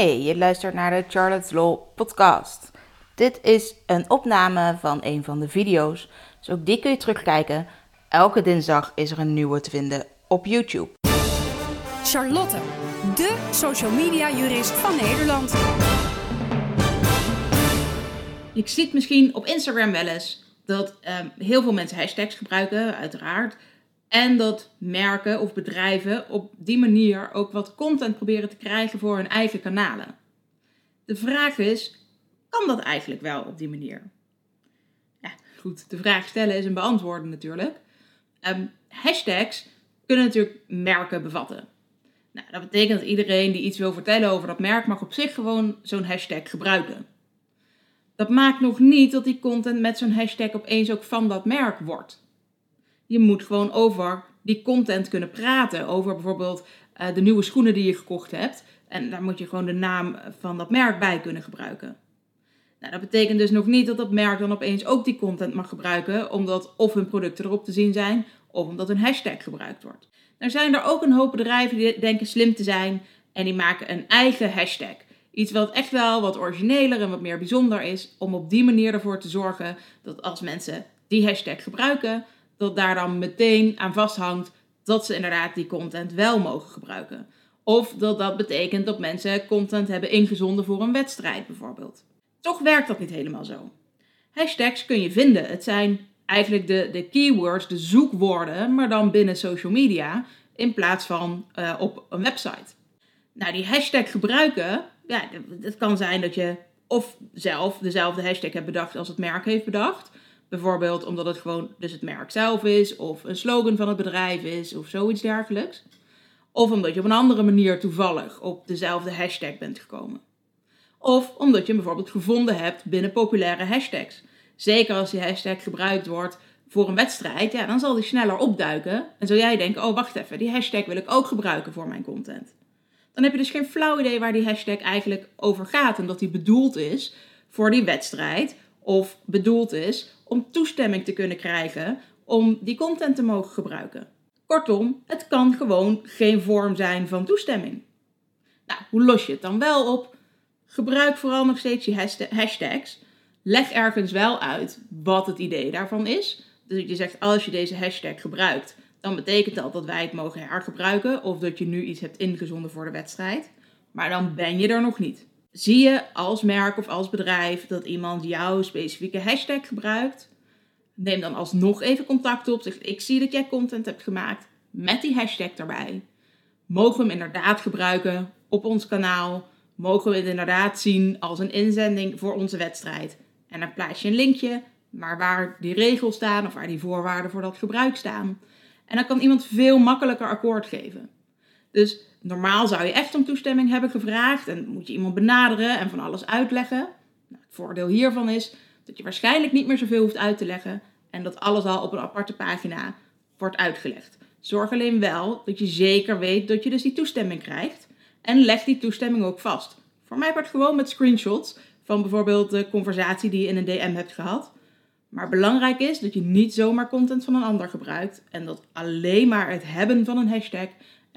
Hey, je luistert naar de Charlotte's Law podcast. Dit is een opname van een van de video's, dus ook die kun je terugkijken. Elke dinsdag is er een nieuwe te vinden op YouTube. Charlotte, de social media jurist van Nederland. Je ziet misschien op Instagram wel eens dat ehm, heel veel mensen hashtags gebruiken, uiteraard. En dat merken of bedrijven op die manier ook wat content proberen te krijgen voor hun eigen kanalen. De vraag is, kan dat eigenlijk wel op die manier? Ja, goed, de vraag stellen is een beantwoorden natuurlijk. Ehm, hashtags kunnen natuurlijk merken bevatten. Nou, dat betekent dat iedereen die iets wil vertellen over dat merk mag op zich gewoon zo'n hashtag gebruiken. Dat maakt nog niet dat die content met zo'n hashtag opeens ook van dat merk wordt. Je moet gewoon over die content kunnen praten. Over bijvoorbeeld uh, de nieuwe schoenen die je gekocht hebt. En daar moet je gewoon de naam van dat merk bij kunnen gebruiken. Nou, dat betekent dus nog niet dat dat merk dan opeens ook die content mag gebruiken, omdat of hun producten erop te zien zijn, of omdat een hashtag gebruikt wordt. Er zijn er ook een hoop bedrijven die denken slim te zijn en die maken een eigen hashtag. Iets wat echt wel wat origineler en wat meer bijzonder is, om op die manier ervoor te zorgen dat als mensen die hashtag gebruiken, dat daar dan meteen aan vasthangt dat ze inderdaad die content wel mogen gebruiken. Of dat dat betekent dat mensen content hebben ingezonden voor een wedstrijd bijvoorbeeld. Toch werkt dat niet helemaal zo. Hashtags kun je vinden. Het zijn eigenlijk de, de keywords, de zoekwoorden, maar dan binnen social media in plaats van uh, op een website. Nou, die hashtag gebruiken, ja, het kan zijn dat je of zelf dezelfde hashtag hebt bedacht als het merk heeft bedacht. Bijvoorbeeld omdat het gewoon dus het merk zelf is, of een slogan van het bedrijf is, of zoiets dergelijks. Of omdat je op een andere manier toevallig op dezelfde hashtag bent gekomen. Of omdat je hem bijvoorbeeld gevonden hebt binnen populaire hashtags. Zeker als die hashtag gebruikt wordt voor een wedstrijd, ja, dan zal die sneller opduiken. En zul jij denken, oh wacht even, die hashtag wil ik ook gebruiken voor mijn content. Dan heb je dus geen flauw idee waar die hashtag eigenlijk over gaat en dat die bedoeld is voor die wedstrijd of bedoeld is om toestemming te kunnen krijgen om die content te mogen gebruiken. Kortom, het kan gewoon geen vorm zijn van toestemming. Nou, hoe los je het dan wel op? Gebruik vooral nog steeds je hashtags. Leg ergens wel uit wat het idee daarvan is. Dus je zegt, als je deze hashtag gebruikt, dan betekent dat dat wij het mogen hergebruiken of dat je nu iets hebt ingezonden voor de wedstrijd. Maar dan ben je er nog niet. Zie je als merk of als bedrijf dat iemand jouw specifieke hashtag gebruikt, neem dan alsnog even contact op. Zeg, ik zie dat jij content hebt gemaakt met die hashtag erbij. Mogen we hem inderdaad gebruiken op ons kanaal? Mogen we het inderdaad zien als een inzending voor onze wedstrijd? En dan plaats je een linkje, maar waar die regels staan of waar die voorwaarden voor dat gebruik staan. En dan kan iemand veel makkelijker akkoord geven. Dus normaal zou je echt om toestemming hebben gevraagd en moet je iemand benaderen en van alles uitleggen. Nou, het voordeel hiervan is dat je waarschijnlijk niet meer zoveel hoeft uit te leggen en dat alles al op een aparte pagina wordt uitgelegd. Zorg alleen wel dat je zeker weet dat je dus die toestemming krijgt en leg die toestemming ook vast. Voor mij wordt gewoon met screenshots van bijvoorbeeld de conversatie die je in een DM hebt gehad. Maar belangrijk is dat je niet zomaar content van een ander gebruikt en dat alleen maar het hebben van een hashtag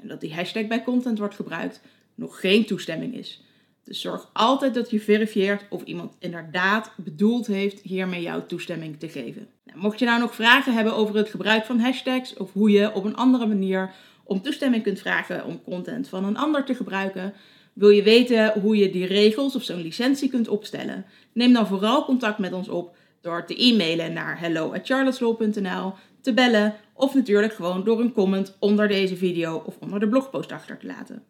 dat die hashtag bij content wordt gebruikt nog geen toestemming is. Dus zorg altijd dat je verifieert of iemand inderdaad bedoeld heeft hiermee jouw toestemming te geven. Nou, mocht je nou nog vragen hebben over het gebruik van hashtags of hoe je op een andere manier om toestemming kunt vragen om content van een ander te gebruiken, wil je weten hoe je die regels of zo'n licentie kunt opstellen? Neem dan vooral contact met ons op door te e-mailen naar hello@charlotteslaw.nl, te bellen of natuurlijk gewoon door een comment onder deze video of onder de blogpost achter te laten.